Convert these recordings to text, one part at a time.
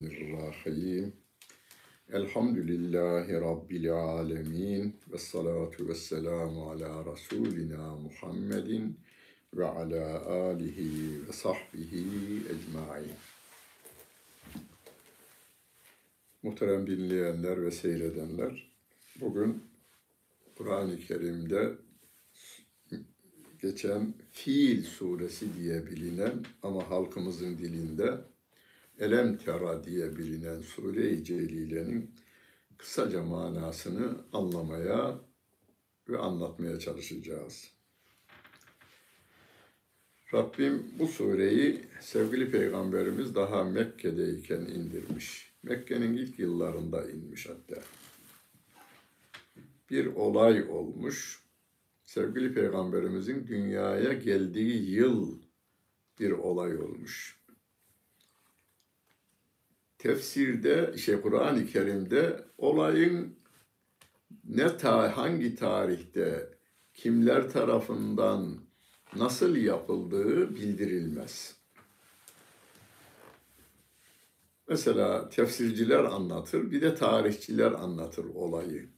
Bismillahirrahmanirrahim. Elhamdülillahi Rabbil alemin. Ve salatu ve selamu ala Resulina Muhammedin ve ala alihi ve sahbihi ecmain. Muhterem dinleyenler ve seyredenler, bugün Kur'an-ı Kerim'de geçen Fiil suresi diye bilinen ama halkımızın dilinde Elem Tera diye bilinen Sure-i Celile'nin kısaca manasını anlamaya ve anlatmaya çalışacağız. Rabbim bu sureyi sevgili peygamberimiz daha Mekke'deyken indirmiş. Mekke'nin ilk yıllarında inmiş hatta. Bir olay olmuş. Sevgili peygamberimizin dünyaya geldiği yıl bir olay olmuş tefsirde, şey Kur'an-ı Kerim'de olayın ne ta hangi tarihte kimler tarafından nasıl yapıldığı bildirilmez. Mesela tefsirciler anlatır, bir de tarihçiler anlatır olayı.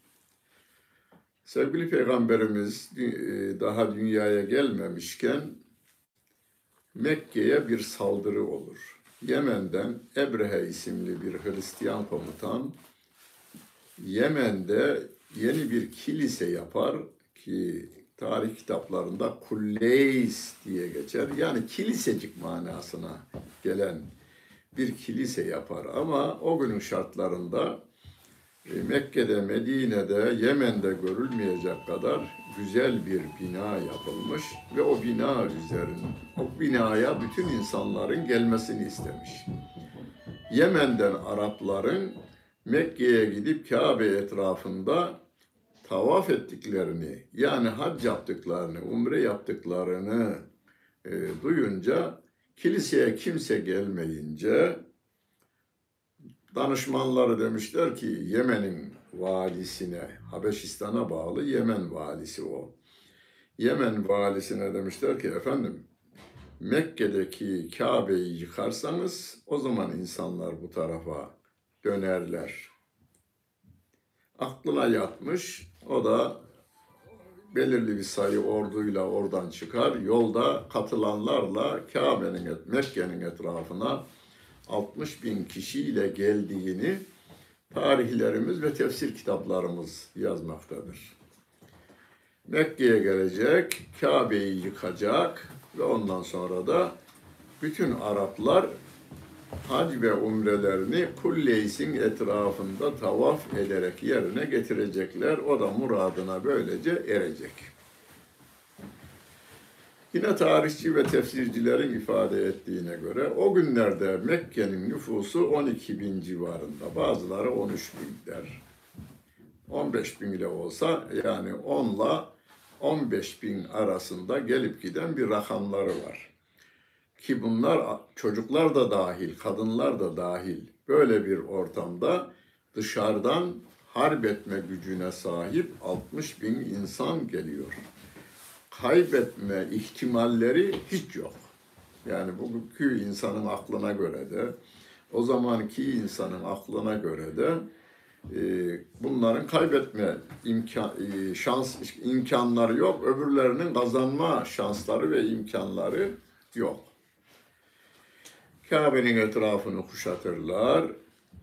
Sevgili Peygamberimiz daha dünyaya gelmemişken Mekke'ye bir saldırı olur. Yemen'den Ebrehe isimli bir Hristiyan komutan Yemen'de yeni bir kilise yapar ki tarih kitaplarında Kulleys diye geçer. Yani kilisecik manasına gelen bir kilise yapar. Ama o günün şartlarında Mekke'de, Medine'de, Yemen'de görülmeyecek kadar güzel bir bina yapılmış ve o bina üzerine, o binaya bütün insanların gelmesini istemiş. Yemen'den Arapların Mekke'ye gidip Kabe etrafında tavaf ettiklerini, yani hac yaptıklarını, umre yaptıklarını e, duyunca kiliseye kimse gelmeyince danışmanları demişler ki Yemen'in valisine, Habeşistan'a bağlı Yemen valisi o. Yemen valisine demişler ki efendim Mekke'deki Kabe'yi yıkarsanız o zaman insanlar bu tarafa dönerler. Aklına yatmış, o da belirli bir sayı orduyla oradan çıkar. Yolda katılanlarla Kabe'nin, Mekke'nin etrafına 60 bin kişiyle geldiğini tarihlerimiz ve tefsir kitaplarımız yazmaktadır. Mekke'ye gelecek, Kabe'yi yıkacak ve ondan sonra da bütün Araplar hac ve umrelerini Kulleys'in etrafında tavaf ederek yerine getirecekler. O da muradına böylece erecek. Yine tarihçi ve tefsircilerin ifade ettiğine göre o günlerde Mekke'nin nüfusu 12 bin civarında. Bazıları 13 bin der. 15 bin ile olsa yani 10 ile 15 bin arasında gelip giden bir rakamları var. Ki bunlar çocuklar da dahil, kadınlar da dahil böyle bir ortamda dışarıdan harp etme gücüne sahip 60 bin insan geliyor kaybetme ihtimalleri hiç yok. Yani bugünkü insanın aklına göre de, o zamanki insanın aklına göre de e, bunların kaybetme imkan, e, şans imkanları yok. Öbürlerinin kazanma şansları ve imkanları yok. Kabe'nin etrafını kuşatırlar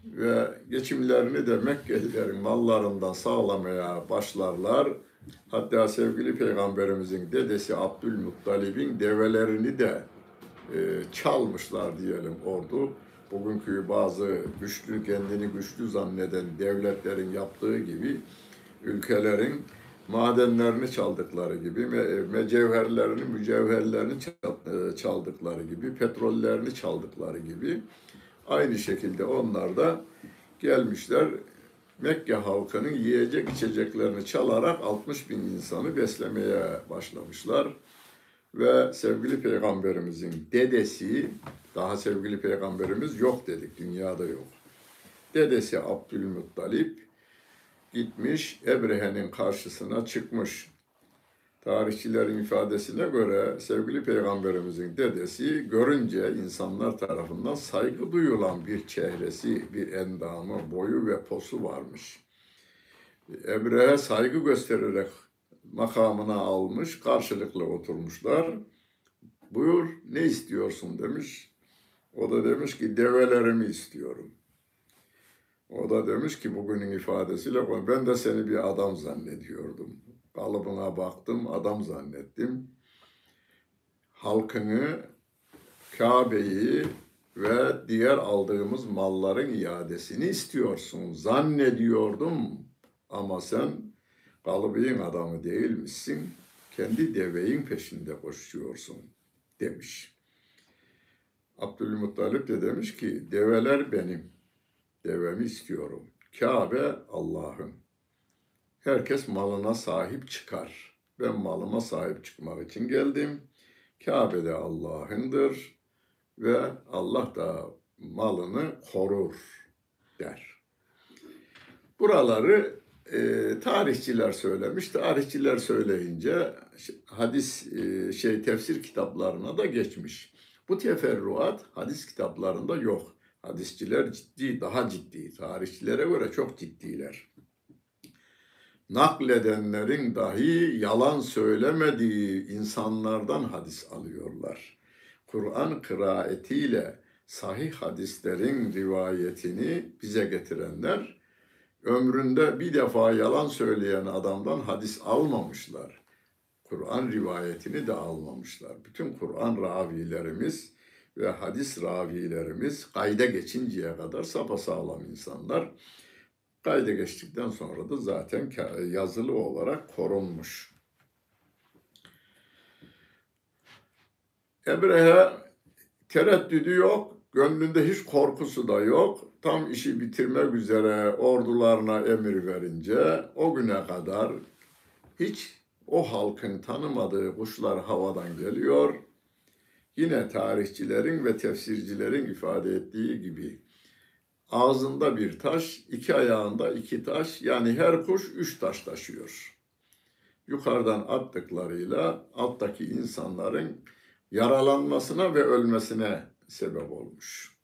ve geçimlerini de Mekkelilerin mallarından sağlamaya başlarlar Hatta sevgili peygamberimizin dedesi Abdülmuttalib'in develerini de e, çalmışlar diyelim ordu. Bugünkü bazı güçlü, kendini güçlü zanneden devletlerin yaptığı gibi ülkelerin madenlerini çaldıkları gibi, mecevherlerini, mücevherlerini e, çaldıkları gibi, petrollerini çaldıkları gibi aynı şekilde onlar da gelmişler Mekke halkının yiyecek içeceklerini çalarak 60 bin insanı beslemeye başlamışlar. Ve sevgili peygamberimizin dedesi, daha sevgili peygamberimiz yok dedik, dünyada yok. Dedesi Abdülmuttalip gitmiş Ebrehe'nin karşısına çıkmış. Tarihçilerin ifadesine göre sevgili peygamberimizin dedesi görünce insanlar tarafından saygı duyulan bir çehresi, bir endamı, boyu ve posu varmış. Ebre'ye saygı göstererek makamına almış, karşılıklı oturmuşlar. Buyur ne istiyorsun demiş. O da demiş ki develerimi istiyorum. O da demiş ki bugünün ifadesiyle ben de seni bir adam zannediyordum. Kalıbına baktım adam zannettim. Halkını, Kabe'yi ve diğer aldığımız malların iadesini istiyorsun. Zannediyordum ama sen kalıbın adamı değilmişsin. Kendi deveyin peşinde koşuyorsun demiş. Abdülmuttalip de demiş ki develer benim. Devemi istiyorum. Kabe Allah'ın. Herkes malına sahip çıkar. Ben malıma sahip çıkmak için geldim. Kabe Allah'ındır ve Allah da malını korur der. Buraları e, tarihçiler söylemiş. Tarihçiler söyleyince hadis e, şey tefsir kitaplarına da geçmiş. Bu teferruat hadis kitaplarında yok. Hadisçiler ciddi, daha ciddi. Tarihçilere göre çok ciddiler. Nakledenlerin dahi yalan söylemediği insanlardan hadis alıyorlar. Kur'an kıraetiyle sahih hadislerin rivayetini bize getirenler ömründe bir defa yalan söyleyen adamdan hadis almamışlar. Kur'an rivayetini de almamışlar. Bütün Kur'an ravilerimiz ve hadis ravilerimiz kayda geçinceye kadar sapasağlam insanlar. Kayda geçtikten sonra da zaten yazılı olarak korunmuş. Ebrehe tereddüdü yok, gönlünde hiç korkusu da yok. Tam işi bitirmek üzere ordularına emir verince o güne kadar hiç o halkın tanımadığı kuşlar havadan geliyor. Yine tarihçilerin ve tefsircilerin ifade ettiği gibi ağzında bir taş, iki ayağında iki taş yani her kuş üç taş taşıyor. Yukarıdan attıklarıyla alttaki insanların yaralanmasına ve ölmesine sebep olmuş.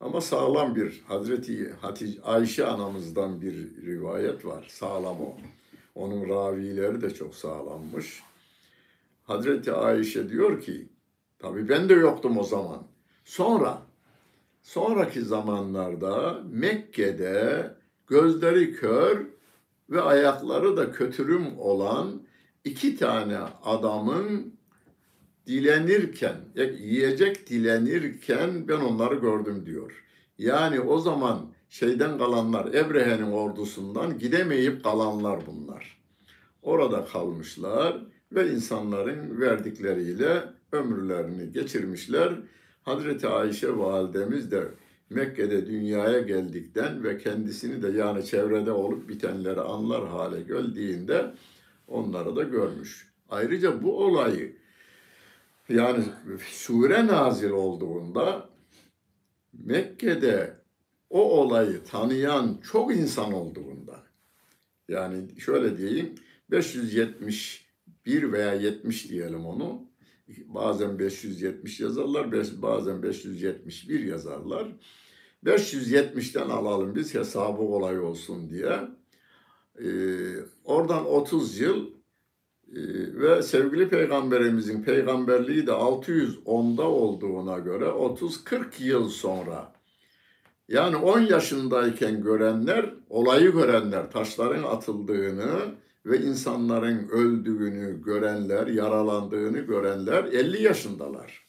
Ama sağlam bir Hazreti Hatice Ayşe anamızdan bir rivayet var. Sağlam o. Onun ravileri de çok sağlammış. Hazreti Ayşe diyor ki, tabi ben de yoktum o zaman. Sonra, sonraki zamanlarda Mekke'de gözleri kör ve ayakları da kötürüm olan iki tane adamın dilenirken, yiyecek dilenirken ben onları gördüm diyor. Yani o zaman şeyden kalanlar, Ebrehe'nin ordusundan gidemeyip kalanlar bunlar. Orada kalmışlar ve insanların verdikleriyle ömürlerini geçirmişler. Hazreti Ayşe validemiz de Mekke'de dünyaya geldikten ve kendisini de yani çevrede olup bitenleri anlar hale geldiğinde onları da görmüş. Ayrıca bu olayı yani sure nazil olduğunda Mekke'de o olayı tanıyan çok insan olduğunda yani şöyle diyeyim 571 veya 70 diyelim onu bazen 570 yazarlar bazen 571 yazarlar. 570'ten alalım biz hesabı kolay olsun diye. Ee, oradan 30 yıl e, ve sevgili peygamberimizin peygamberliği de 610'da olduğuna göre 30-40 yıl sonra. Yani 10 yaşındayken görenler, olayı görenler, taşların atıldığını ve insanların öldüğünü görenler, yaralandığını görenler 50 yaşındalar.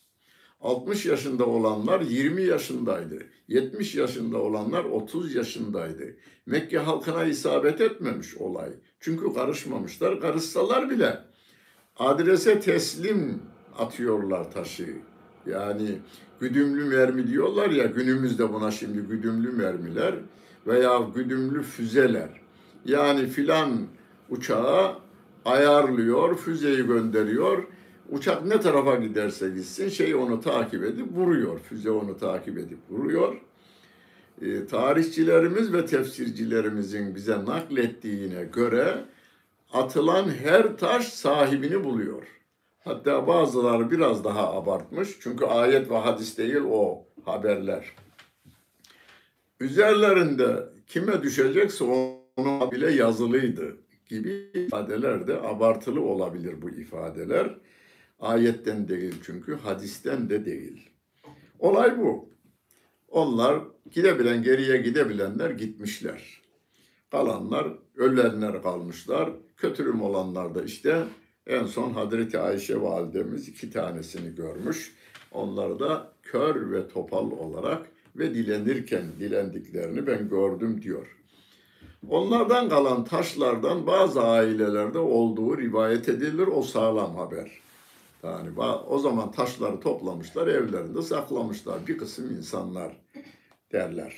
60 yaşında olanlar 20 yaşındaydı. 70 yaşında olanlar 30 yaşındaydı. Mekke halkına isabet etmemiş olay. Çünkü karışmamışlar. Karışsalar bile adrese teslim atıyorlar taşı. Yani güdümlü mermi diyorlar ya günümüzde buna şimdi güdümlü mermiler veya güdümlü füzeler. Yani filan uçağa ayarlıyor, füzeyi gönderiyor. Uçak ne tarafa giderse gitsin şey onu takip edip vuruyor. Füze onu takip edip vuruyor. E, tarihçilerimiz ve tefsircilerimizin bize naklettiğine göre atılan her taş sahibini buluyor. Hatta bazıları biraz daha abartmış. Çünkü ayet ve hadis değil o haberler. Üzerlerinde kime düşecekse ona bile yazılıydı gibi ifadeler de abartılı olabilir bu ifadeler. Ayetten değil çünkü hadisten de değil. Olay bu. Onlar gidebilen geriye gidebilenler gitmişler. Kalanlar ölülenler kalmışlar. Kötürüm olanlar da işte en son Hazreti Ayşe validemiz iki tanesini görmüş. Onları da kör ve topal olarak ve dilenirken dilendiklerini ben gördüm diyor. Onlardan kalan taşlardan bazı ailelerde olduğu rivayet edilir. O sağlam haber. Yani o zaman taşları toplamışlar, evlerinde saklamışlar. Bir kısım insanlar derler.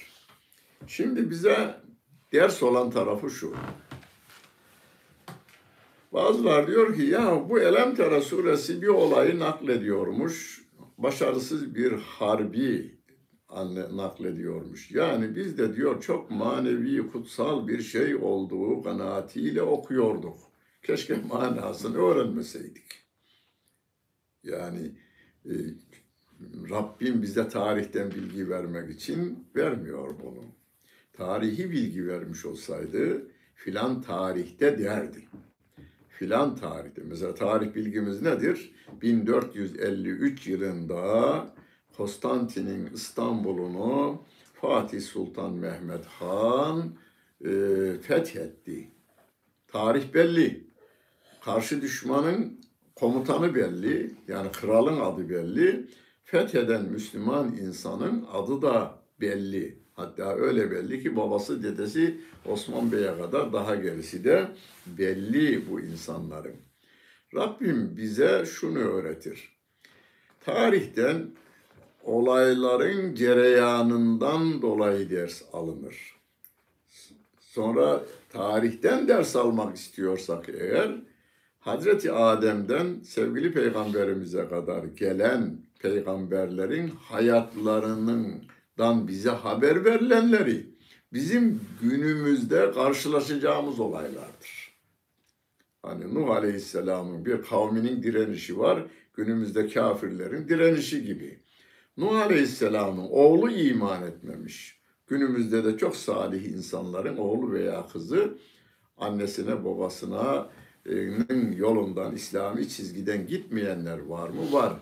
Şimdi bize ders olan tarafı şu. Bazılar diyor ki ya bu Elemtera suresi bir olayı naklediyormuş. Başarısız bir harbi naklediyormuş. Yani biz de diyor çok manevi, kutsal bir şey olduğu kanaatiyle okuyorduk. Keşke manasını öğrenmeseydik. Yani e, Rabbim bize tarihten bilgi vermek için vermiyor bunu. Tarihi bilgi vermiş olsaydı filan tarihte derdi. Filan tarihte. Mesela tarih bilgimiz nedir? 1453 yılında Konstantin'in İstanbul'unu Fatih Sultan Mehmet Han e, fethetti. Tarih belli. Karşı düşmanın komutanı belli. Yani kralın adı belli. Fetheden Müslüman insanın adı da belli. Hatta öyle belli ki babası dedesi Osman Bey'e kadar daha gerisi de belli bu insanların. Rabbim bize şunu öğretir. Tarihten olayların cereyanından dolayı ders alınır. Sonra tarihten ders almak istiyorsak eğer Hazreti Adem'den sevgili peygamberimize kadar gelen peygamberlerin hayatlarından bize haber verilenleri bizim günümüzde karşılaşacağımız olaylardır. Hani Nuh Aleyhisselam'ın bir kavminin direnişi var, günümüzde kafirlerin direnişi gibi. Nuh Aleyhisselam'ın oğlu iman etmemiş. Günümüzde de çok salih insanların oğlu veya kızı annesine babasına yolundan, İslami çizgiden gitmeyenler var mı? Var.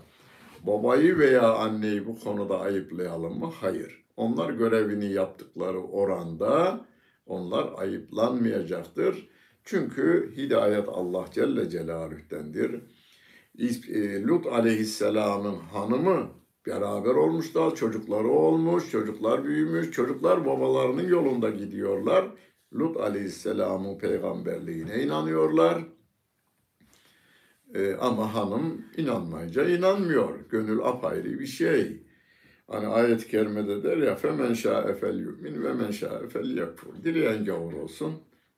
Babayı veya anneyi bu konuda ayıplayalım mı? Hayır. Onlar görevini yaptıkları oranda onlar ayıplanmayacaktır. Çünkü hidayet Allah Celle Celaluh'tendir. Lut aleyhisselamın hanımı beraber olmuşlar, çocukları olmuş, çocuklar büyümüş, çocuklar babalarının yolunda gidiyorlar. Lut aleyhisselamın peygamberliğine inanıyorlar. Ee, ama hanım inanmayınca inanmıyor. Gönül apayrı bir şey. Hani ayet-i kerimede der ya femen şa'e fel yu'min ve men. Dileyen gavur olsun,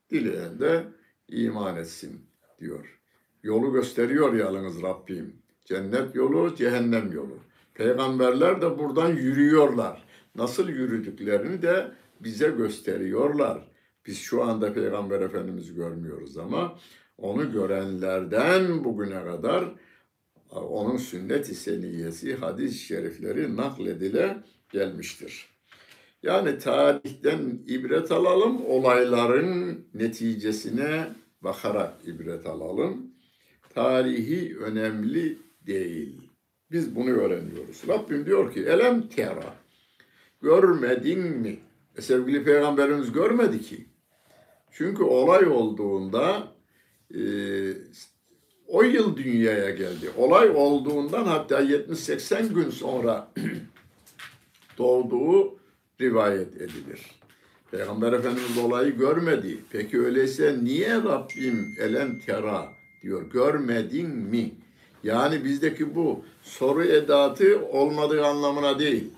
dileyen de iman etsin diyor. Yolu gösteriyor yalnız Rabbim. Cennet yolu, cehennem yolu. Peygamberler de buradan yürüyorlar. Nasıl yürüdüklerini de bize gösteriyorlar. Biz şu anda Peygamber Efendimiz'i görmüyoruz ama onu görenlerden bugüne kadar onun sünnet-i seniyesi, hadis-i şerifleri nakledile gelmiştir. Yani tarihten ibret alalım, olayların neticesine bakarak ibret alalım. Tarihi önemli değil. Biz bunu öğreniyoruz. Rabbim diyor ki elem tera görmedin mi? E sevgili peygamberimiz görmedi ki. Çünkü olay olduğunda e, o yıl dünyaya geldi. Olay olduğundan hatta 70-80 gün sonra doğduğu rivayet edilir. Peygamber Efendimiz olayı görmedi. Peki öyleyse niye Rabbim elem tera diyor görmedin mi? Yani bizdeki bu soru edatı olmadığı anlamına değil.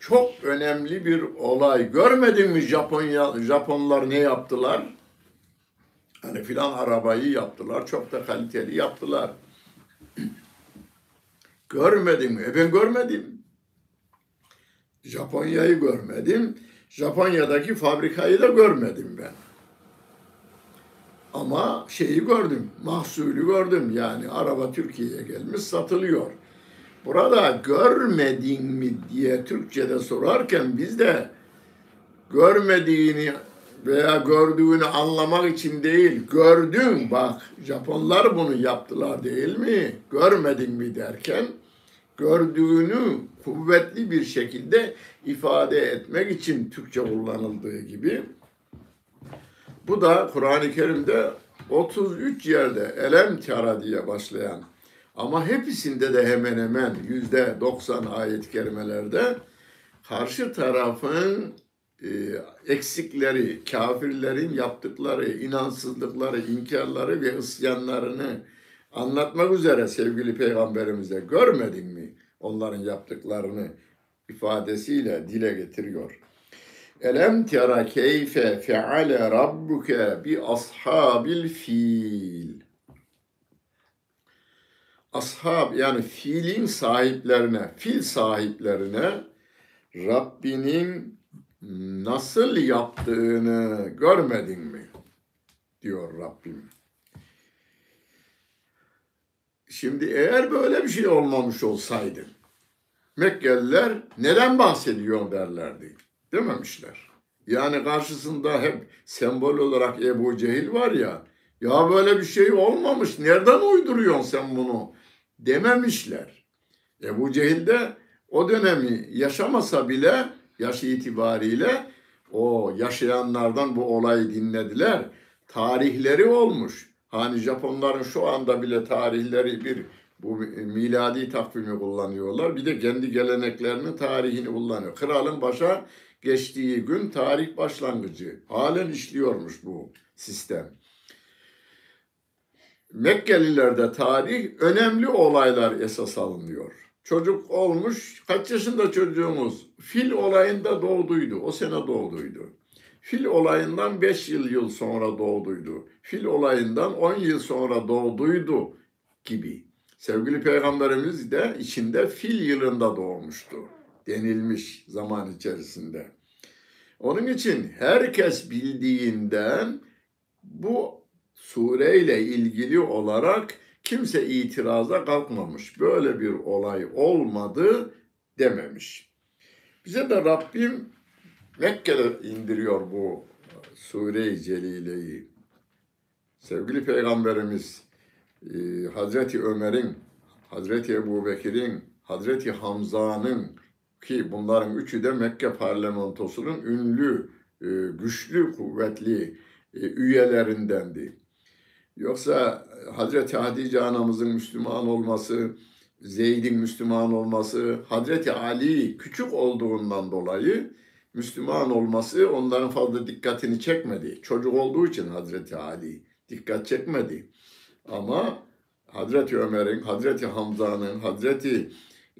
Çok önemli bir olay. Görmedin mi Japonya Japonlar ne yaptılar? Hani filan arabayı yaptılar. Çok da kaliteli yaptılar. görmedim mi? E ben görmedim. Japonya'yı görmedim. Japonya'daki fabrikayı da görmedim ben. Ama şeyi gördüm, mahsulü gördüm. Yani araba Türkiye'ye gelmiş satılıyor. Burada görmedin mi diye Türkçe'de sorarken biz de görmediğini veya gördüğünü anlamak için değil, gördün bak Japonlar bunu yaptılar değil mi? Görmedin mi derken gördüğünü kuvvetli bir şekilde ifade etmek için Türkçe kullanıldığı gibi bu da Kur'an-ı Kerim'de 33 yerde elem tara diye başlayan ama hepsinde de hemen hemen yüzde 90 ayet-i kerimelerde karşı tarafın e, eksikleri, kafirlerin yaptıkları, inansızlıkları, inkarları ve isyanlarını anlatmak üzere sevgili peygamberimize görmedin mi onların yaptıklarını ifadesiyle dile getiriyor. Elem tera keyfe feale rabbuke bi ashabil fil. Ashab yani filin sahiplerine, fil sahiplerine Rabbinin nasıl yaptığını görmedin mi? diyor Rabbim. Şimdi eğer böyle bir şey olmamış olsaydı Mekkeliler neden bahsediyor derlerdi. Dememişler. Yani karşısında hep sembol olarak Ebu Cehil var ya. Ya böyle bir şey olmamış. Nereden uyduruyorsun sen bunu? Dememişler. Ebu Cehil de o dönemi yaşamasa bile yaş itibariyle o yaşayanlardan bu olayı dinlediler. Tarihleri olmuş. Hani Japonların şu anda bile tarihleri bir bu miladi takvimi kullanıyorlar. Bir de kendi geleneklerinin tarihini kullanıyor. Kralın başa geçtiği gün tarih başlangıcı. Halen işliyormuş bu sistem. Mekkelilerde tarih önemli olaylar esas alınıyor. Çocuk olmuş, kaç yaşında çocuğumuz? Fil olayında doğduydu, o sene doğduydu. Fil olayından 5 yıl yıl sonra doğduydu. Fil olayından 10 yıl sonra doğduydu gibi. Sevgili Peygamberimiz de içinde fil yılında doğmuştu denilmiş zaman içerisinde. Onun için herkes bildiğinden bu sureyle ilgili olarak kimse itiraza kalkmamış. Böyle bir olay olmadı dememiş. Bize de Rabbim Mekke'de indiriyor bu Sure-i Celile'yi. Sevgili Peygamberimiz e, Hazreti Ömer'in, Hazreti Ebu Bekir'in, Hazreti Hamza'nın ki bunların üçü de Mekke parlamentosunun ünlü, e, güçlü, kuvvetli e, üyelerindendi. Yoksa Hazreti Hatice anamızın Müslüman olması, Zeyd'in Müslüman olması, Hazreti Ali küçük olduğundan dolayı Müslüman olması onların fazla dikkatini çekmedi. Çocuk olduğu için Hazreti Ali dikkat çekmedi. Ama Hazreti Ömer'in, Hazreti Hamza'nın, Hazreti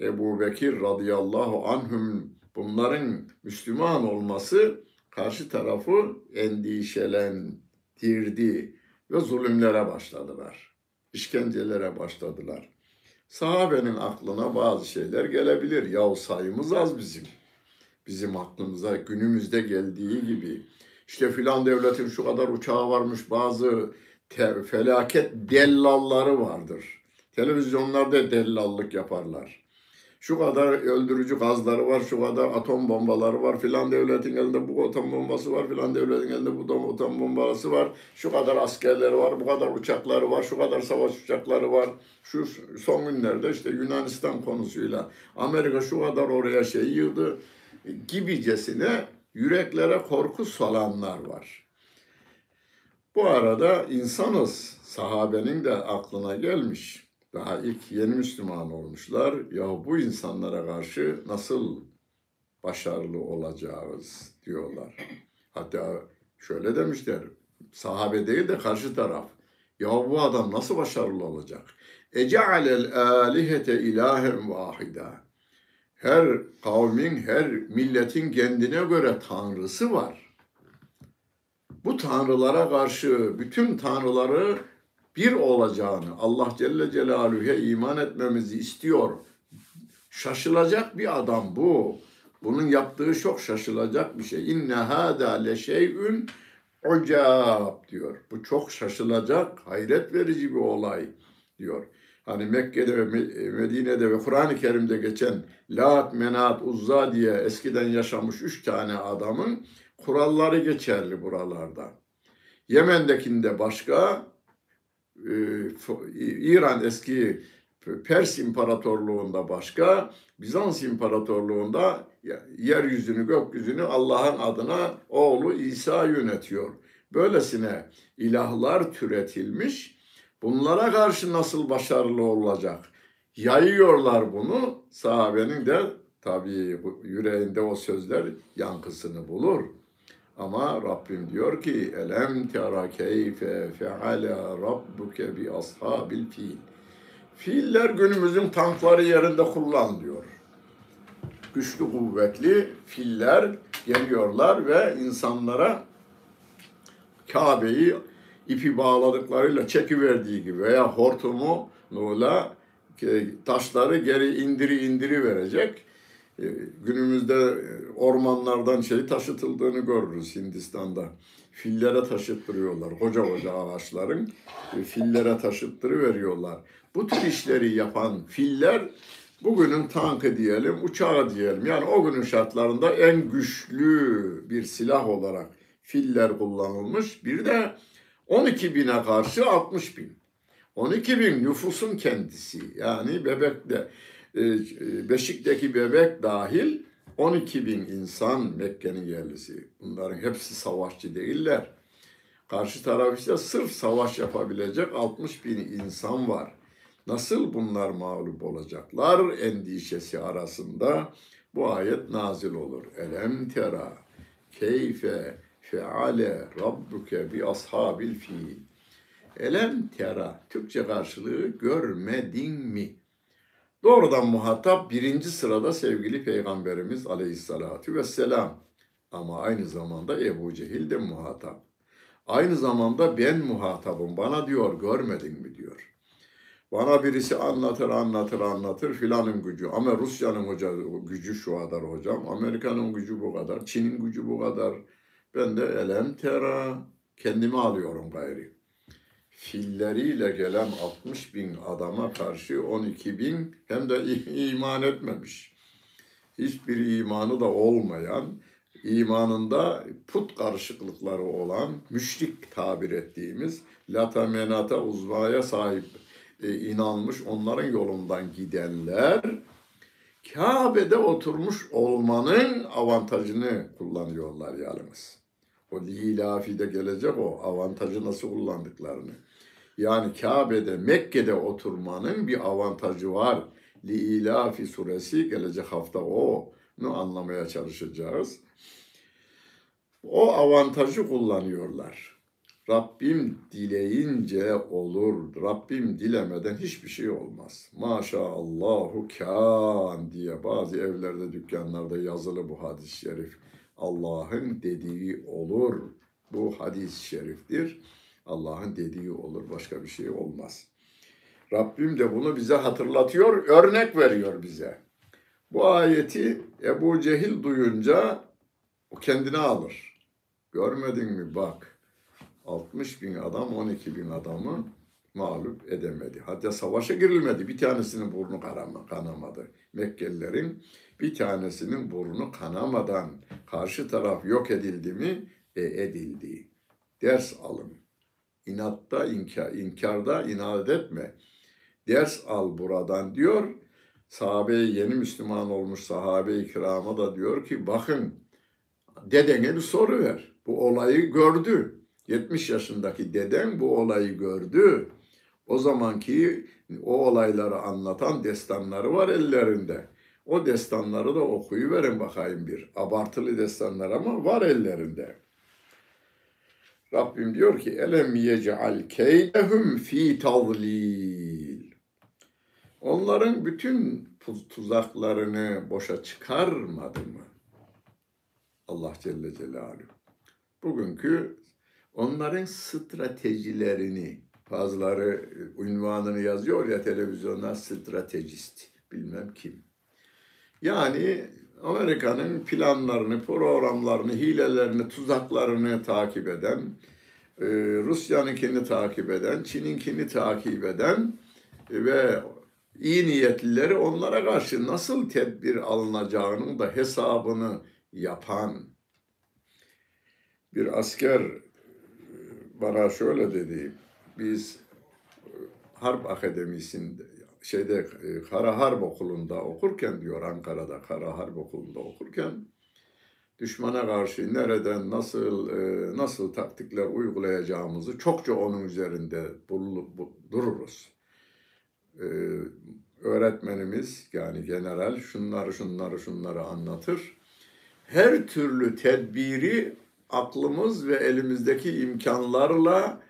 Ebu Bekir radıyallahu anhüm bunların Müslüman olması karşı tarafı endişelendirdi ve zulümlere başladılar. İşkencelere başladılar. Sahabenin aklına bazı şeyler gelebilir. Yahu sayımız az bizim. Bizim aklımıza günümüzde geldiği gibi. İşte filan devletin şu kadar uçağı varmış, bazı felaket dellalları vardır. Televizyonlarda dellallık yaparlar. Şu kadar öldürücü gazları var, şu kadar atom bombaları var, filan devletin elinde bu atom bombası var, filan devletin elinde bu atom bombası var, şu kadar askerleri var, bu kadar uçakları var, şu kadar savaş uçakları var. Şu son günlerde işte Yunanistan konusuyla Amerika şu kadar oraya şey yığdı gibicesine yüreklere korku salanlar var. Bu arada insanız. Sahabenin de aklına gelmiş. Daha ilk yeni Müslüman olmuşlar. Ya bu insanlara karşı nasıl başarılı olacağız diyorlar. Hatta şöyle demişler. Sahabe değil de karşı taraf. Ya bu adam nasıl başarılı olacak? Ece'alel alihete ilahen vahida. Her kavmin, her milletin kendine göre tanrısı var. Bu tanrılara karşı bütün tanrıları bir olacağını Allah Celle Celaluhu'ya iman etmemizi istiyor. Şaşılacak bir adam bu. Bunun yaptığı çok şaşılacak bir şey. İnne hâdâ le şey'ün Ucab diyor. Bu çok şaşılacak, hayret verici bir olay diyor. Hani Mekke'de ve Medine'de ve Kur'an-ı Kerim'de geçen Lat, Menat, Uzza diye eskiden yaşamış üç tane adamın kuralları geçerli buralarda. Yemen'dekinde başka, İran eski Pers İmparatorluğu'nda başka, Bizans İmparatorluğu'nda yeryüzünü, gökyüzünü Allah'ın adına oğlu İsa yönetiyor. Böylesine ilahlar türetilmiş. Bunlara karşı nasıl başarılı olacak? Yayıyorlar bunu. Sahabenin de tabii yüreğinde o sözler yankısını bulur. Ama Rabbim diyor ki elem tera keyfe feale rabbuke bi ashabil fil. Fiiller günümüzün tankları yerinde kullan diyor. Güçlü kuvvetli filler geliyorlar ve insanlara Kabe'yi ipi bağladıklarıyla çekiverdiği gibi veya hortumu nula taşları geri indiri indiri verecek. E, günümüzde e, ormanlardan şey taşıtıldığını görürüz Hindistan'da. Fillere taşıttırıyorlar. Koca koca ağaçların e, fillere taşıttırıveriyorlar. Bu tür işleri yapan filler bugünün tankı diyelim, uçağı diyelim. Yani o günün şartlarında en güçlü bir silah olarak filler kullanılmış. Bir de 12 bine karşı 60 bin. 12 bin nüfusun kendisi. Yani bebekte, Beşik'teki bebek dahil 12 bin insan Mekke'nin yerlisi. Bunların hepsi savaşçı değiller. Karşı taraf ise sırf savaş yapabilecek 60 bin insan var. Nasıl bunlar mağlup olacaklar endişesi arasında bu ayet nazil olur. Elem tera keyfe feale rabbuke bi ashabil fil. Elem tera Türkçe karşılığı görmedin mi? Doğrudan muhatap birinci sırada sevgili Peygamberimiz aleyhissalatu vesselam. Ama aynı zamanda Ebu Cehil de muhatap. Aynı zamanda ben muhatabım. Bana diyor görmedin mi diyor. Bana birisi anlatır anlatır anlatır filanın gücü. Ama Rusya'nın hoca, gücü şu kadar hocam. Amerika'nın gücü bu kadar. Çin'in gücü bu kadar. Ben de elem tera kendimi alıyorum gayri. Filleriyle gelen 60 bin adama karşı 12 bin hem de iman etmemiş. Hiçbir imanı da olmayan, imanında put karışıklıkları olan, müşrik tabir ettiğimiz lata menata uzmaya sahip e, inanmış, onların yolundan gidenler Kabe'de oturmuş olmanın avantajını kullanıyorlar yalnız. O lilafide gelecek o avantajı nasıl kullandıklarını. Yani Kabe'de, Mekke'de oturmanın bir avantajı var. Li ilafi suresi gelecek hafta onu anlamaya çalışacağız. O avantajı kullanıyorlar. Rabbim dileyince olur. Rabbim dilemeden hiçbir şey olmaz. Maşaallahu kan diye bazı evlerde, dükkanlarda yazılı bu hadis-i şerif. Allah'ın dediği olur. Bu hadis-i şeriftir. Allah'ın dediği olur. Başka bir şey olmaz. Rabbim de bunu bize hatırlatıyor, örnek veriyor bize. Bu ayeti Ebu Cehil duyunca o kendine alır. Görmedin mi bak 60 bin adam 12 bin adamı mağlup edemedi. Hatta savaşa girilmedi. Bir tanesinin burnu kanamadı. Mekkelilerin bir tanesinin burnu kanamadan karşı taraf yok edildi mi? E edildi. Ders alın. İnatta, inkar, inkarda inat etme. Ders al buradan diyor. Sahabe yeni Müslüman olmuş sahabe-i kirama da diyor ki bakın dedene bir soru ver. Bu olayı gördü. 70 yaşındaki deden bu olayı gördü. O zamanki o olayları anlatan destanları var ellerinde. O destanları da okuyuverin bakayım bir. Abartılı destanlar ama var ellerinde. Rabbim diyor ki elem yec'al keydehum fi tadlil. Onların bütün tuzaklarını boşa çıkarmadı mı? Allah Celle Celaluhu. Bugünkü onların stratejilerini bazıları ünvanını yazıyor ya televizyonda stratejist bilmem kim. Yani Amerika'nın planlarını, programlarını, hilelerini, tuzaklarını takip eden, e, Rusya'nınkini takip eden, Çin'inkini takip eden ve iyi niyetlileri onlara karşı nasıl tedbir alınacağının da hesabını yapan bir asker e, bana şöyle dedi. Biz e, Harp Akademisi'nde şeyde e, Kara Harp Okulu'nda okurken diyor Ankara'da Kara Harp Okulu'nda okurken düşmana karşı nereden nasıl nasıl taktikler uygulayacağımızı çokça onun üzerinde dururuz. Öğretmenimiz yani general şunları şunları şunları anlatır. Her türlü tedbiri aklımız ve elimizdeki imkanlarla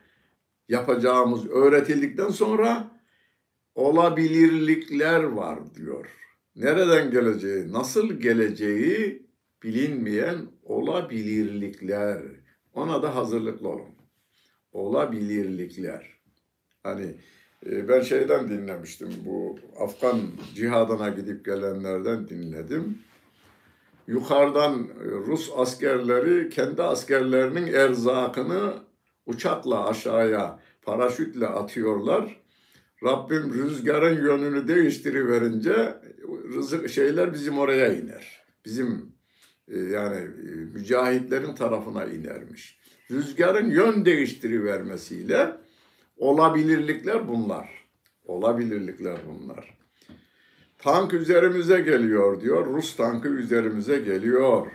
yapacağımız öğretildikten sonra olabilirlikler var diyor. Nereden geleceği, nasıl geleceği bilinmeyen olabilirlikler. Ona da hazırlıklı olun. Olabilirlikler. Hani e, ben şeyden dinlemiştim bu Afgan cihadına gidip gelenlerden dinledim yukarıdan e, Rus askerleri kendi askerlerinin erzakını uçakla aşağıya paraşütle atıyorlar. Rabbim rüzgarın yönünü değiştiriverince rızık şeyler bizim oraya iner. Bizim e, yani e, mücahitlerin tarafına inermiş. Rüzgarın yön değiştirivermesiyle olabilirlikler bunlar. Olabilirlikler bunlar. Tank üzerimize geliyor diyor. Rus tankı üzerimize geliyor.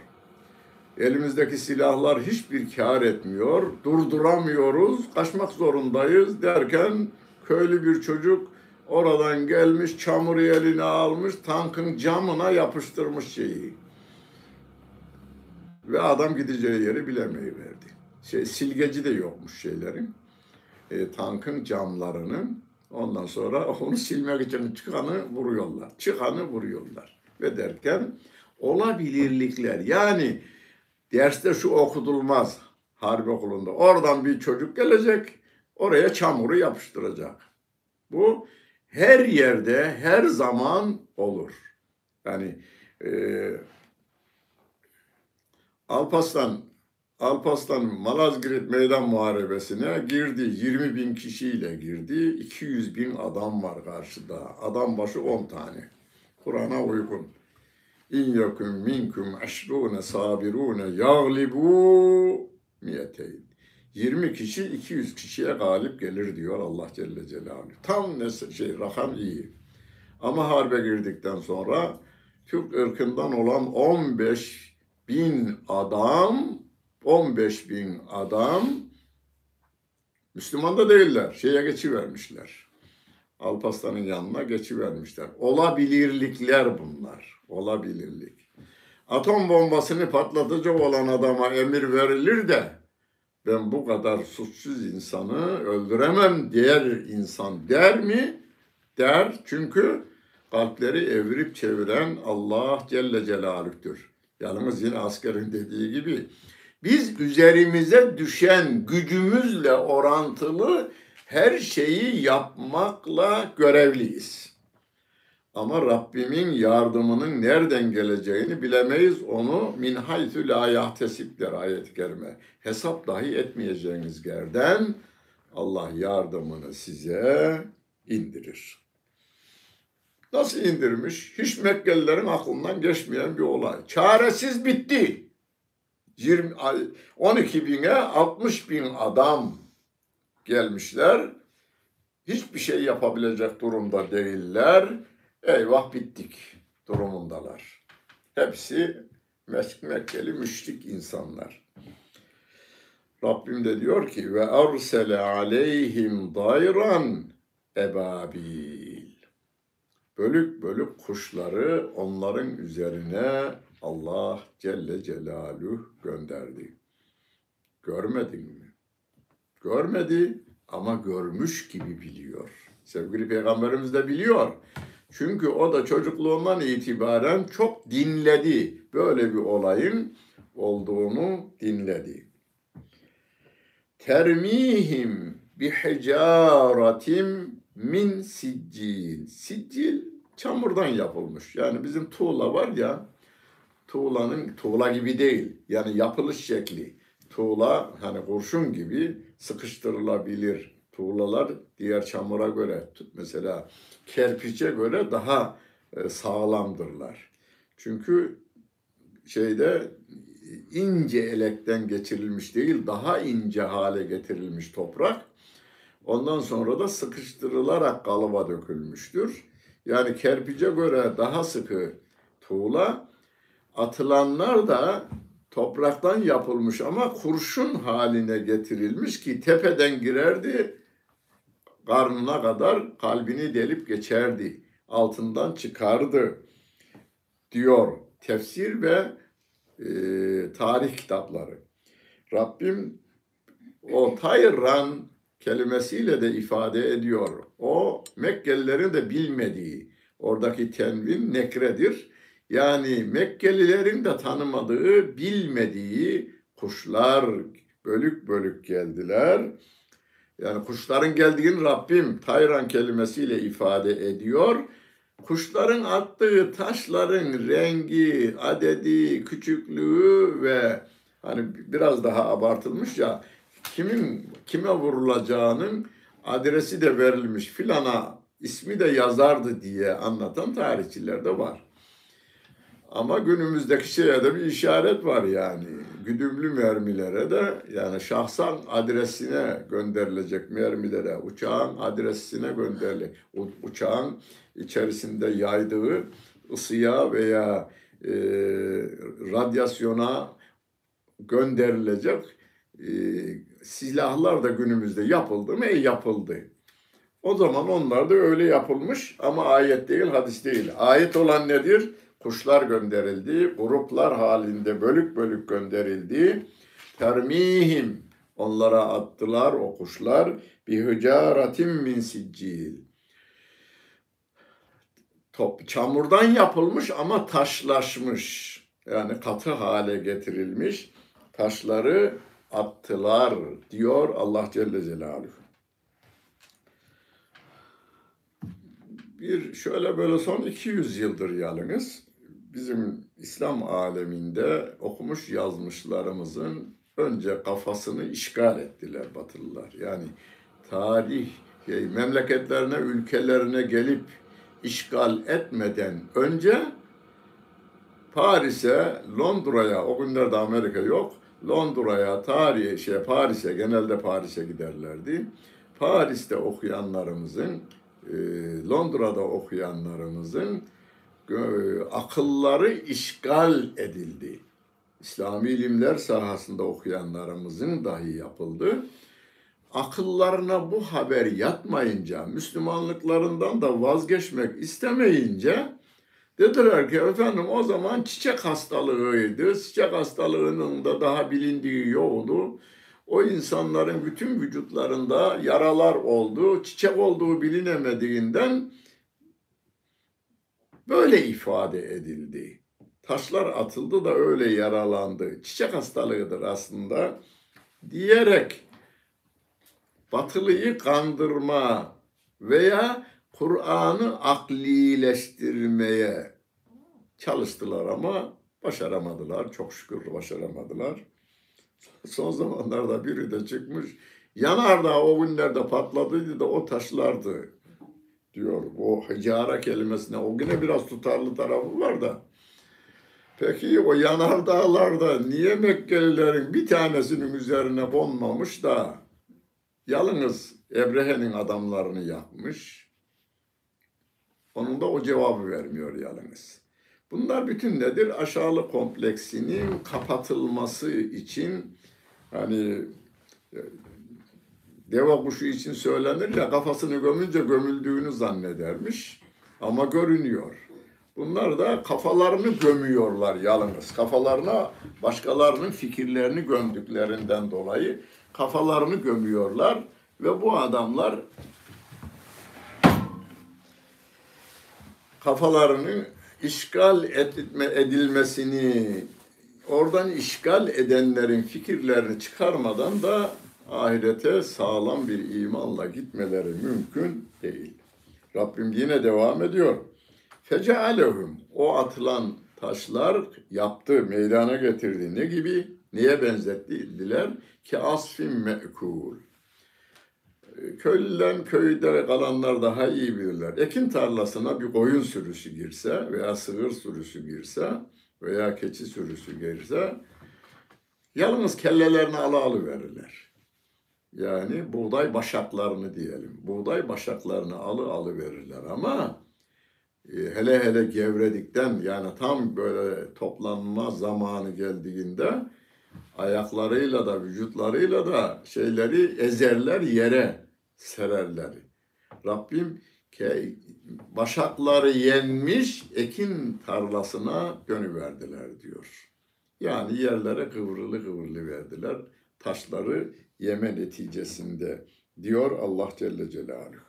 Elimizdeki silahlar hiçbir kar etmiyor. Durduramıyoruz. Kaçmak zorundayız derken köylü bir çocuk oradan gelmiş çamuru eline almış tankın camına yapıştırmış şeyi. Ve adam gideceği yeri bilemeyiverdi. Şey, silgeci de yokmuş şeylerin. E, tankın camlarının Ondan sonra onu silmek için çıkanı vuruyorlar. Çıkanı vuruyorlar. Ve derken olabilirlikler. Yani derste şu okutulmaz harp okulunda. Oradan bir çocuk gelecek, oraya çamuru yapıştıracak. Bu her yerde, her zaman olur. Yani e, Alpaslan Alpaslan Malazgirt Meydan Muharebesi'ne girdi. 20 bin kişiyle girdi. 200 bin adam var karşıda. Adam başı 10 tane. Kur'an'a uygun. İn yakun minkum eşrune sabirune yaglibu miyeteyn. 20 kişi 200 kişiye galip gelir diyor Allah Celle Celaluhu. Tam ne şey rakam iyi. Ama harbe girdikten sonra Türk ırkından olan 15 bin adam 15 bin adam Müslüman da değiller. Şeye geçivermişler. Alparslan'ın yanına geçivermişler. Olabilirlikler bunlar. Olabilirlik. Atom bombasını patlatacak olan adama emir verilir de ben bu kadar suçsuz insanı öldüremem diğer insan der mi? Der. Çünkü kalpleri evirip çeviren Allah Celle Celaluh'tür. Yalnız yine askerin dediği gibi biz üzerimize düşen gücümüzle orantılı her şeyi yapmakla görevliyiz. Ama Rabbimin yardımının nereden geleceğini bilemeyiz. Onu min haytü la yahtesib der ayet-i kerime. Hesap dahi etmeyeceğiniz yerden Allah yardımını size indirir. Nasıl indirmiş? Hiç Mekkelilerin aklından geçmeyen bir olay. Çaresiz bitti. 20, 12 bine 60 bin adam gelmişler. Hiçbir şey yapabilecek durumda değiller. Eyvah bittik durumundalar. Hepsi Mekkeli müşrik insanlar. Rabbim de diyor ki ve arsele aleyhim dayran ebabil. Bölük bölük kuşları onların üzerine Allah Celle Celaluhu gönderdi. Görmedin mi? Görmedi ama görmüş gibi biliyor. Sevgili Peygamberimiz de biliyor. Çünkü o da çocukluğundan itibaren çok dinledi. Böyle bir olayın olduğunu dinledi. Termihim bi hicaratim min siccil. Siccil çamurdan yapılmış. Yani bizim tuğla var ya tuğlanın tuğla gibi değil. Yani yapılış şekli. Tuğla hani kurşun gibi sıkıştırılabilir. Tuğlalar diğer çamura göre mesela kerpiçe göre daha e, sağlamdırlar. Çünkü şeyde ince elekten geçirilmiş değil, daha ince hale getirilmiş toprak. Ondan sonra da sıkıştırılarak kalıba dökülmüştür. Yani kerpice göre daha sıkı tuğla, atılanlar da topraktan yapılmış ama kurşun haline getirilmiş ki tepeden girerdi, karnına kadar kalbini delip geçerdi, altından çıkardı diyor tefsir ve e, tarih kitapları. Rabbim o Tayran kelimesiyle de ifade ediyor. O Mekkelilerin de bilmediği, oradaki tenvin nekredir. Yani Mekkelilerin de tanımadığı, bilmediği kuşlar bölük bölük geldiler. Yani kuşların geldiğini Rabbim Tayran kelimesiyle ifade ediyor. Kuşların attığı taşların rengi, adedi, küçüklüğü ve hani biraz daha abartılmış ya kimin kime vurulacağının adresi de verilmiş filana ismi de yazardı diye anlatan tarihçiler de var. Ama günümüzdeki şeye de bir işaret var yani. Güdümlü mermilere de yani şahsan adresine gönderilecek mermilere, uçağın adresine gönderilecek. Uçağın içerisinde yaydığı ısıya veya e, radyasyona gönderilecek e, silahlar da günümüzde yapıldı mı? E, yapıldı. O zaman onlar da öyle yapılmış ama ayet değil, hadis değil. Ayet olan nedir? Kuşlar gönderildi, gruplar halinde bölük bölük gönderildi. Termihim, onlara attılar o kuşlar. Bir hücaratin min siccil. Top, çamurdan yapılmış ama taşlaşmış. Yani katı hale getirilmiş. Taşları attılar diyor Allah Celle Celaluhu. Bir şöyle böyle son 200 yıldır yalnız bizim İslam aleminde okumuş yazmışlarımızın önce kafasını işgal ettiler Batılılar. Yani tarih şey, memleketlerine, ülkelerine gelip işgal etmeden önce Paris'e, Londra'ya, o günlerde Amerika yok, Londra'ya, tarihe, şey Paris'e, genelde Paris'e giderlerdi. Paris'te okuyanlarımızın, e, Londra'da okuyanlarımızın akılları işgal edildi. İslami ilimler sahasında okuyanlarımızın dahi yapıldı. Akıllarına bu haber yatmayınca, Müslümanlıklarından da vazgeçmek istemeyince dediler ki efendim o zaman çiçek hastalığıydı. Çiçek hastalığının da daha bilindiği yoktu. O insanların bütün vücutlarında yaralar oldu. Çiçek olduğu bilinemediğinden böyle ifade edildi. Taşlar atıldı da öyle yaralandı. Çiçek hastalığıdır aslında diyerek batılıyı kandırma veya Kur'an'ı aklileştirmeye çalıştılar ama başaramadılar. Çok şükür başaramadılar. Son zamanlarda biri de çıkmış. Yanardağ o günlerde patladıydı da o taşlardı diyor. O hicara kelimesine o güne biraz tutarlı tarafı var da. Peki o yanardağlarda niye Mekkelilerin bir tanesinin üzerine konmamış da yalnız Ebrehe'nin adamlarını yapmış. Onun da o cevabı vermiyor yalnız. Bunlar bütün nedir? Aşağılık kompleksinin kapatılması için hani deva kuşu için söylenir ya kafasını gömünce gömüldüğünü zannedermiş ama görünüyor. Bunlar da kafalarını gömüyorlar yalnız. Kafalarına başkalarının fikirlerini gömdüklerinden dolayı kafalarını gömüyorlar ve bu adamlar kafalarını işgal etme, edilmesini oradan işgal edenlerin fikirlerini çıkarmadan da ahirete sağlam bir imanla gitmeleri mümkün değil. Rabbim yine devam ediyor. Fecealehum o atılan taşlar yaptı, meydana getirdi. Ne gibi? Neye benzettiler? Ki asfin me'kul. Köylüler, köyde kalanlar daha iyi bilirler. Ekin tarlasına bir koyun sürüsü girse veya sığır sürüsü girse veya keçi sürüsü girse yalnız kellelerini ala alıverirler. Yani buğday başaklarını diyelim. Buğday başaklarını alı alı verirler ama e, hele hele gevredikten yani tam böyle toplanma zamanı geldiğinde ayaklarıyla da vücutlarıyla da şeyleri ezerler yere sererler. Rabbim ke başakları yenmiş ekin tarlasına dönüverdiler diyor. Yani yerlere kıvrılı kıvrılı verdiler. Taşları yeme neticesinde diyor Allah Celle Celaluhu.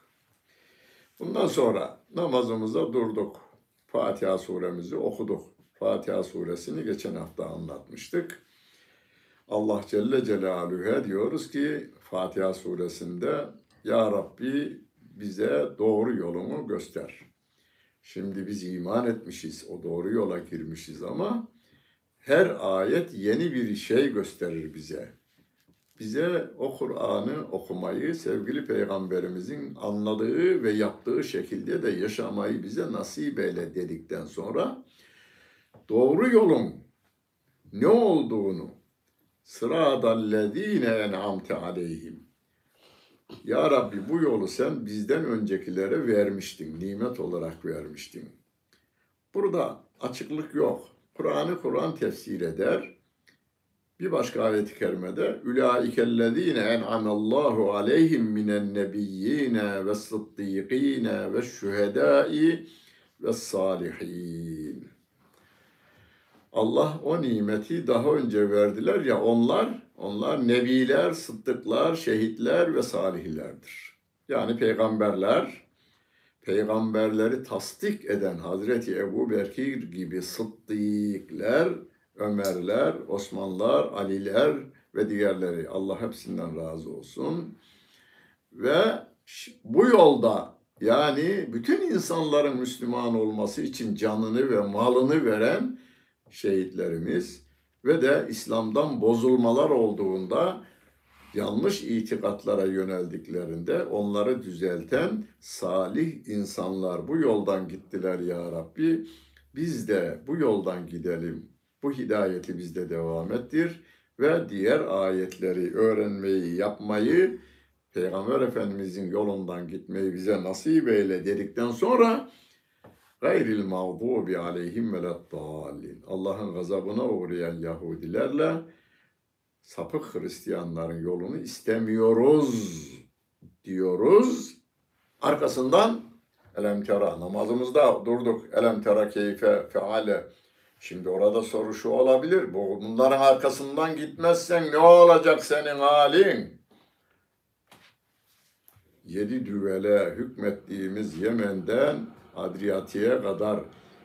Bundan sonra namazımıza durduk. Fatiha suremizi okuduk. Fatiha suresini geçen hafta anlatmıştık. Allah Celle Celaluhu'ya diyoruz ki Fatiha suresinde Ya Rabbi bize doğru yolunu göster. Şimdi biz iman etmişiz, o doğru yola girmişiz ama her ayet yeni bir şey gösterir bize. Bize o Kur'an'ı okumayı sevgili peygamberimizin anladığı ve yaptığı şekilde de yaşamayı bize nasip eyle dedikten sonra doğru yolun ne olduğunu sıradallezine en'amte aleyhim ya Rabbi bu yolu sen bizden öncekilere vermiştin, nimet olarak vermiştin. Burada açıklık yok. Kur'an'ı Kur'an tefsir eder. Bir başka ayet-i kerimede Ulaikellezine en'amallahu aleyhim minen nebiyyine ve sıddîkîne ve şühedâi ve salihin. Allah o nimeti daha önce verdiler ya onlar, onlar nebiler, sıddıklar, şehitler ve salihlerdir. Yani peygamberler, peygamberleri tasdik eden Hazreti Ebu Bekir gibi sıddıkler, Ömerler, Osmanlar, Aliler ve diğerleri Allah hepsinden razı olsun. Ve bu yolda yani bütün insanların Müslüman olması için canını ve malını veren şehitlerimiz ve de İslam'dan bozulmalar olduğunda yanlış itikatlara yöneldiklerinde onları düzelten salih insanlar bu yoldan gittiler ya Rabbi. Biz de bu yoldan gidelim. Bu hidayeti bizde devam ettir ve diğer ayetleri öğrenmeyi, yapmayı, Peygamber Efendimizin yolundan gitmeyi bize nasip eyle dedikten sonra gayril mağdubi aleyhim veleddallin. Allah'ın gazabına uğrayan Yahudilerle sapık Hristiyanların yolunu istemiyoruz diyoruz. Arkasından elem tera namazımızda durduk. Elem tera keyfe feale. Şimdi orada soru şu olabilir. Bunların arkasından gitmezsen ne olacak senin halin? Yedi düvele hükmettiğimiz Yemen'den Adriyatik'e kadar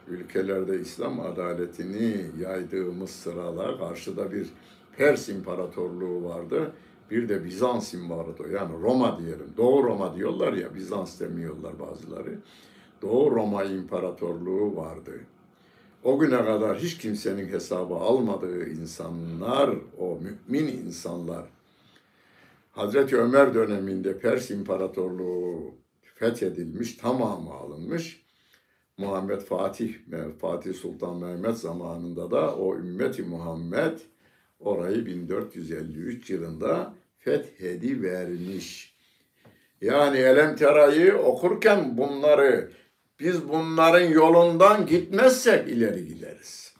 ülkelerde İslam adaletini yaydığımız sıralar karşıda bir Pers İmparatorluğu vardı. Bir de Bizans İmparatoru yani Roma diyelim. Doğu Roma diyorlar ya Bizans demiyorlar bazıları. Doğu Roma İmparatorluğu vardı. O güne kadar hiç kimsenin hesabı almadığı insanlar, o mümin insanlar, Hazreti Ömer döneminde Pers İmparatorluğu fethedilmiş, tamamı alınmış. Muhammed Fatih, Fatih Sultan Mehmet zamanında da o ümmeti Muhammed orayı 1453 yılında fethedi vermiş. Yani Elem Tera'yı okurken bunları biz bunların yolundan gitmezsek ileri gideriz.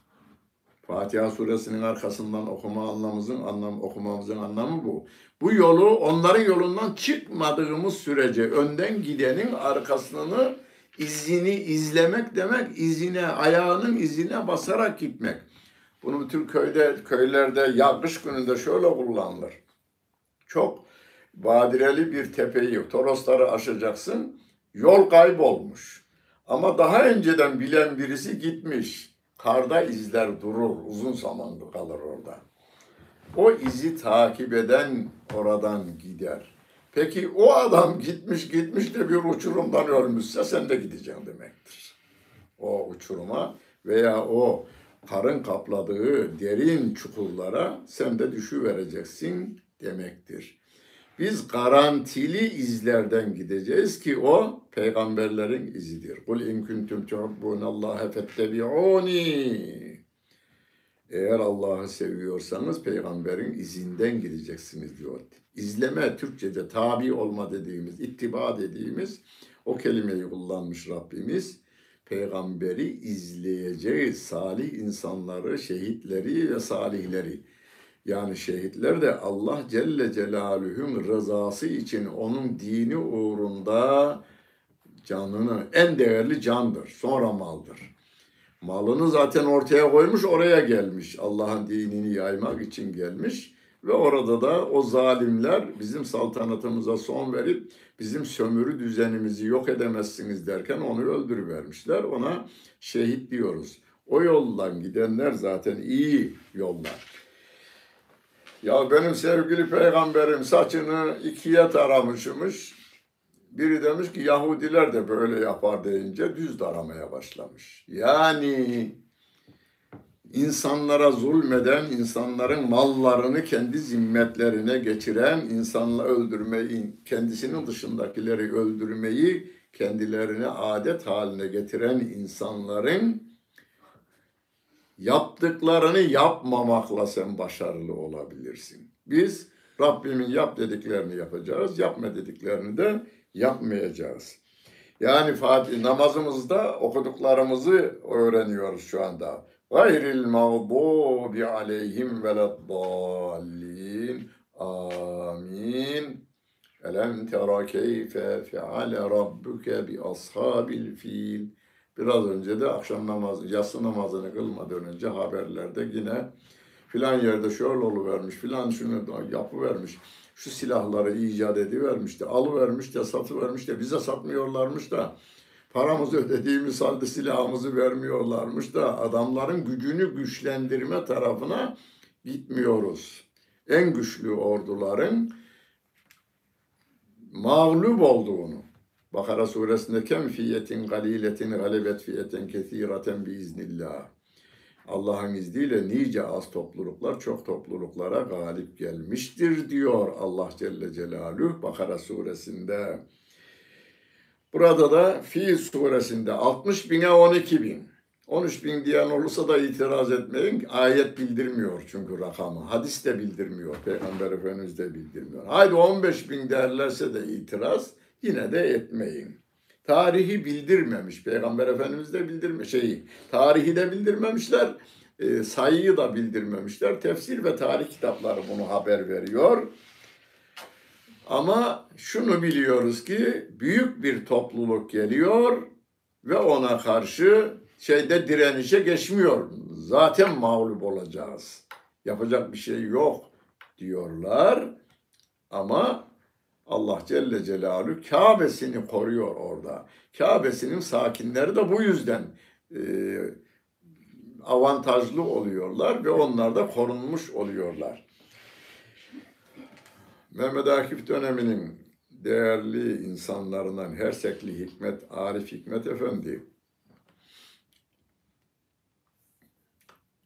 Fatiha suresinin arkasından okuma anlamımızın anlam okumamızın anlamı bu. Bu yolu onların yolundan çıkmadığımız sürece önden gidenin arkasını izini izlemek demek izine ayağının izine basarak gitmek. Bunu bütün köyde köylerde yağış gününde şöyle kullanılır. Çok badireli bir tepeyi, Torosları aşacaksın. Yol kaybolmuş. Ama daha önceden bilen birisi gitmiş. Karda izler durur, uzun zaman kalır orada. O izi takip eden oradan gider. Peki o adam gitmiş gitmiş de bir uçurumdan ölmüşse sen de gideceksin demektir. O uçuruma veya o karın kapladığı derin çukurlara sen de düşüvereceksin demektir. Biz garantili izlerden gideceğiz ki o peygamberlerin izidir. Kul in kuntum tuhibbunallaha fettebi'uni. Eğer Allah'ı seviyorsanız peygamberin izinden gideceksiniz diyor. İzleme Türkçe'de tabi olma dediğimiz, ittiba dediğimiz o kelimeyi kullanmış Rabbimiz. Peygamberi izleyeceğiz. Salih insanları, şehitleri ve salihleri. Yani şehitler de Allah Celle Celaluhu'nun rızası için onun dini uğrunda canını en değerli candır. Sonra maldır. Malını zaten ortaya koymuş oraya gelmiş. Allah'ın dinini yaymak için gelmiş. Ve orada da o zalimler bizim saltanatımıza son verip bizim sömürü düzenimizi yok edemezsiniz derken onu öldürüvermişler. Ona şehit diyoruz. O yoldan gidenler zaten iyi yollar. Ya benim sevgili peygamberim saçını ikiye taramışmış. Biri demiş ki Yahudiler de böyle yapar deyince düz taramaya başlamış. Yani insanlara zulmeden, insanların mallarını kendi zimmetlerine geçiren, insanla öldürmeyi, kendisinin dışındakileri öldürmeyi kendilerine adet haline getiren insanların yaptıklarını yapmamakla sen başarılı olabilirsin. Biz Rabbimin yap dediklerini yapacağız, yapma dediklerini de yapmayacağız. Yani Fatih namazımızda okuduklarımızı öğreniyoruz şu anda. Gayril mağdubi aleyhim veleddallin. Amin. Elem tera keyfe feale rabbuke bi ashabil fil. Biraz önce de akşam namazı, yatsı namazını kılmadan önce haberlerde yine filan yerde şöyle vermiş, filan şunu yapı vermiş, şu silahları icat edivermiş de, alıvermiş de, satıvermiş de, bize satmıyorlarmış da, paramızı ödediğimiz halde silahımızı vermiyorlarmış da, adamların gücünü güçlendirme tarafına gitmiyoruz. En güçlü orduların mağlup olduğunu, Bakara suresinde kem fiyetin galiletin galebet fiyeten kesiraten biiznillah. Allah'ın izniyle nice az topluluklar çok topluluklara galip gelmiştir diyor Allah Celle Celaluhu Bakara suresinde. Burada da Fil suresinde 60 bine 12 bin. 13 bin diyen olursa da itiraz etmeyin. Ayet bildirmiyor çünkü rakamı. Hadis de bildirmiyor. Peygamber Efendimiz de bildirmiyor. Haydi 15 bin derlerse de itiraz yine de etmeyin. Tarihi bildirmemiş. Peygamber Efendimiz de bildirmiş şeyi. Tarihi de bildirmemişler. E, sayıyı da bildirmemişler. Tefsir ve tarih kitapları bunu haber veriyor. Ama şunu biliyoruz ki büyük bir topluluk geliyor ve ona karşı şeyde direnişe geçmiyor. Zaten mağlup olacağız. Yapacak bir şey yok diyorlar. Ama Allah Celle Celaluhu Kabe'sini koruyor orada. Kabe'sinin sakinleri de bu yüzden e, avantajlı oluyorlar ve onlar da korunmuş oluyorlar. Mehmet Akif döneminin değerli insanlarından Hersekli Hikmet, Arif Hikmet Efendi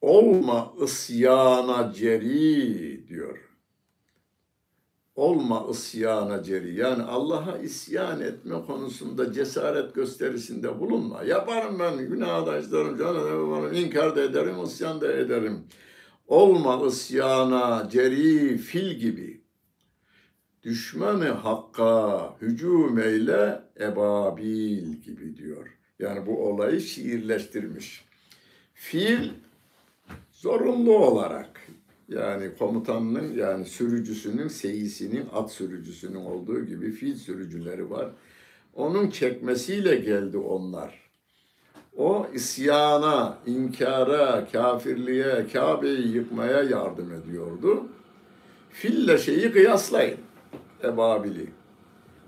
olma isyana ceri diyor olma isyana ceri. Yani Allah'a isyan etme konusunda cesaret gösterisinde bulunma. Yaparım ben günah da işlerim, canım inkar da ederim, isyan da ederim. Olma isyana ceri fil gibi. Düşmanı hakka hücum eyle ebabil gibi diyor. Yani bu olayı şiirleştirmiş. Fil zorunlu olarak yani komutanının yani sürücüsünün, seyisinin, at sürücüsünün olduğu gibi fil sürücüleri var. Onun çekmesiyle geldi onlar. O isyana, inkara, kafirliğe, Kabe'yi yıkmaya yardım ediyordu. Fille şeyi kıyaslayın. Ebabili.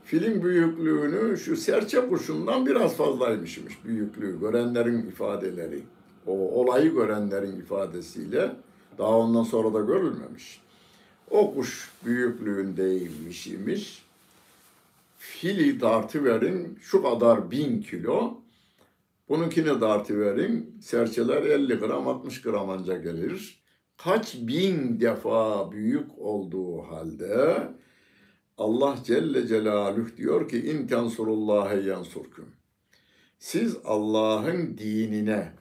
Filin büyüklüğünü şu serçe kuşundan biraz fazlaymışmış büyüklüğü. Görenlerin ifadeleri. O olayı görenlerin ifadesiyle daha ondan sonra da görülmemiş. O kuş büyüklüğündeymiş imiş. Fili verin şu kadar bin kilo. Bununkini dartıverin. Serçeler 50 gram 60 gram anca gelir. Kaç bin defa büyük olduğu halde Allah Celle Celaluhu diyor ki in tensurullahe yansurkum. Siz Allah'ın dinine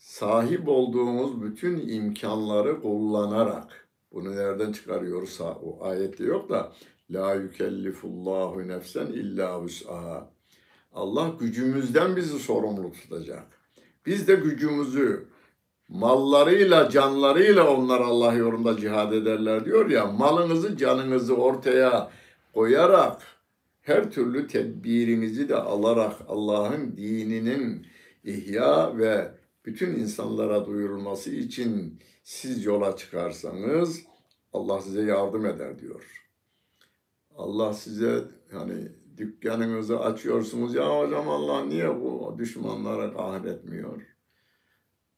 sahip olduğumuz bütün imkanları kullanarak bunu nereden çıkarıyoruz? O ayette yok da la yükellifullahu nefsen illa vus'aha. Allah gücümüzden bizi sorumlu tutacak. Biz de gücümüzü mallarıyla, canlarıyla onlar Allah yolunda cihad ederler diyor ya. Malınızı, canınızı ortaya koyarak her türlü tedbirinizi de alarak Allah'ın dininin ihya ve bütün insanlara duyurulması için siz yola çıkarsanız Allah size yardım eder diyor. Allah size hani dükkanınızı açıyorsunuz ya hocam Allah niye bu düşmanlara kahretmiyor?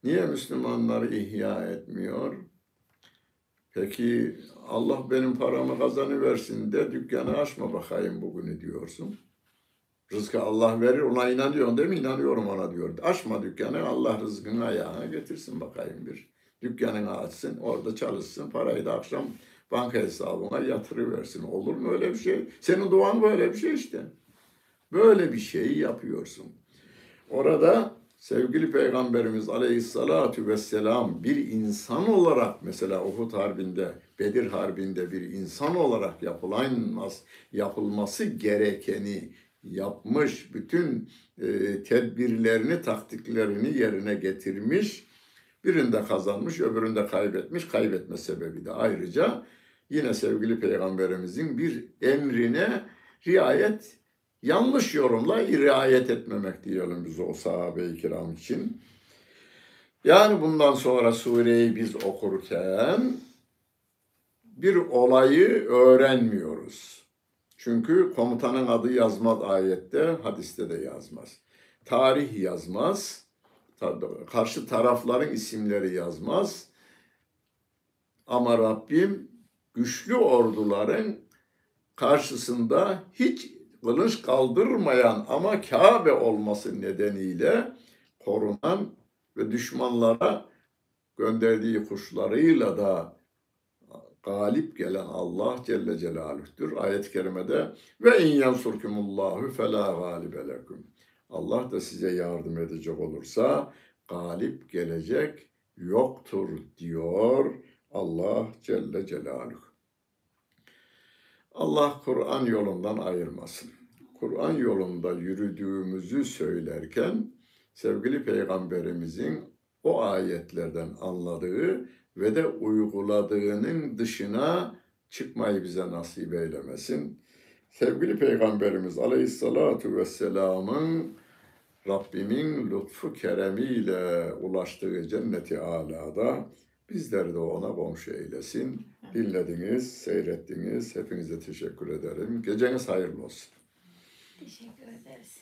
Niye Müslümanları ihya etmiyor? Peki Allah benim paramı kazanıversin de dükkanı açma bakayım bugünü diyorsun. Rızkı Allah verir ona inanıyorsun değil mi? İnanıyorum ona diyor. Açma dükkanı Allah rızkını ayağına getirsin bakayım bir. Dükkanını açsın orada çalışsın parayı da akşam banka hesabına yatırıversin. Olur mu öyle bir şey? Senin duan böyle bir şey işte. Böyle bir şey yapıyorsun. Orada sevgili Peygamberimiz Aleyhisselatü Vesselam bir insan olarak mesela Uhud Harbi'nde, Bedir Harbi'nde bir insan olarak yapılanmaz, yapılması gerekeni yapmış, bütün e, tedbirlerini, taktiklerini yerine getirmiş. Birinde kazanmış, öbüründe kaybetmiş. Kaybetme sebebi de ayrıca yine sevgili Peygamberimizin bir emrine riayet yanlış yorumla riayet etmemek diyelim biz o sahabe-i kiram için. Yani bundan sonra sureyi biz okurken bir olayı öğrenmiyoruz. Çünkü komutanın adı yazmaz ayette, hadiste de yazmaz. Tarih yazmaz, karşı tarafların isimleri yazmaz. Ama Rabbim güçlü orduların karşısında hiç kılıç kaldırmayan ama Kabe olması nedeniyle korunan ve düşmanlara gönderdiği kuşlarıyla da galip gelen Allah Celle Celaluh'tür. Ayet-i kerimede ve in yansurkumullahu fela galibe. Allah da size yardım edecek olursa galip gelecek yoktur diyor Allah Celle Celaluhu. Allah Kur'an yolundan ayırmasın. Kur'an yolunda yürüdüğümüzü söylerken sevgili peygamberimizin o ayetlerden anladığı ve de uyguladığının dışına çıkmayı bize nasip eylemesin. Sevgili Peygamberimiz Aleyhissalatu Vesselam'ın Rabbimin lütfu keremiyle ulaştığı cenneti alada bizleri de ona komşu eylesin. Dinlediniz, seyrettiniz. Hepinize teşekkür ederim. Geceniz hayırlı olsun. Teşekkür ederiz.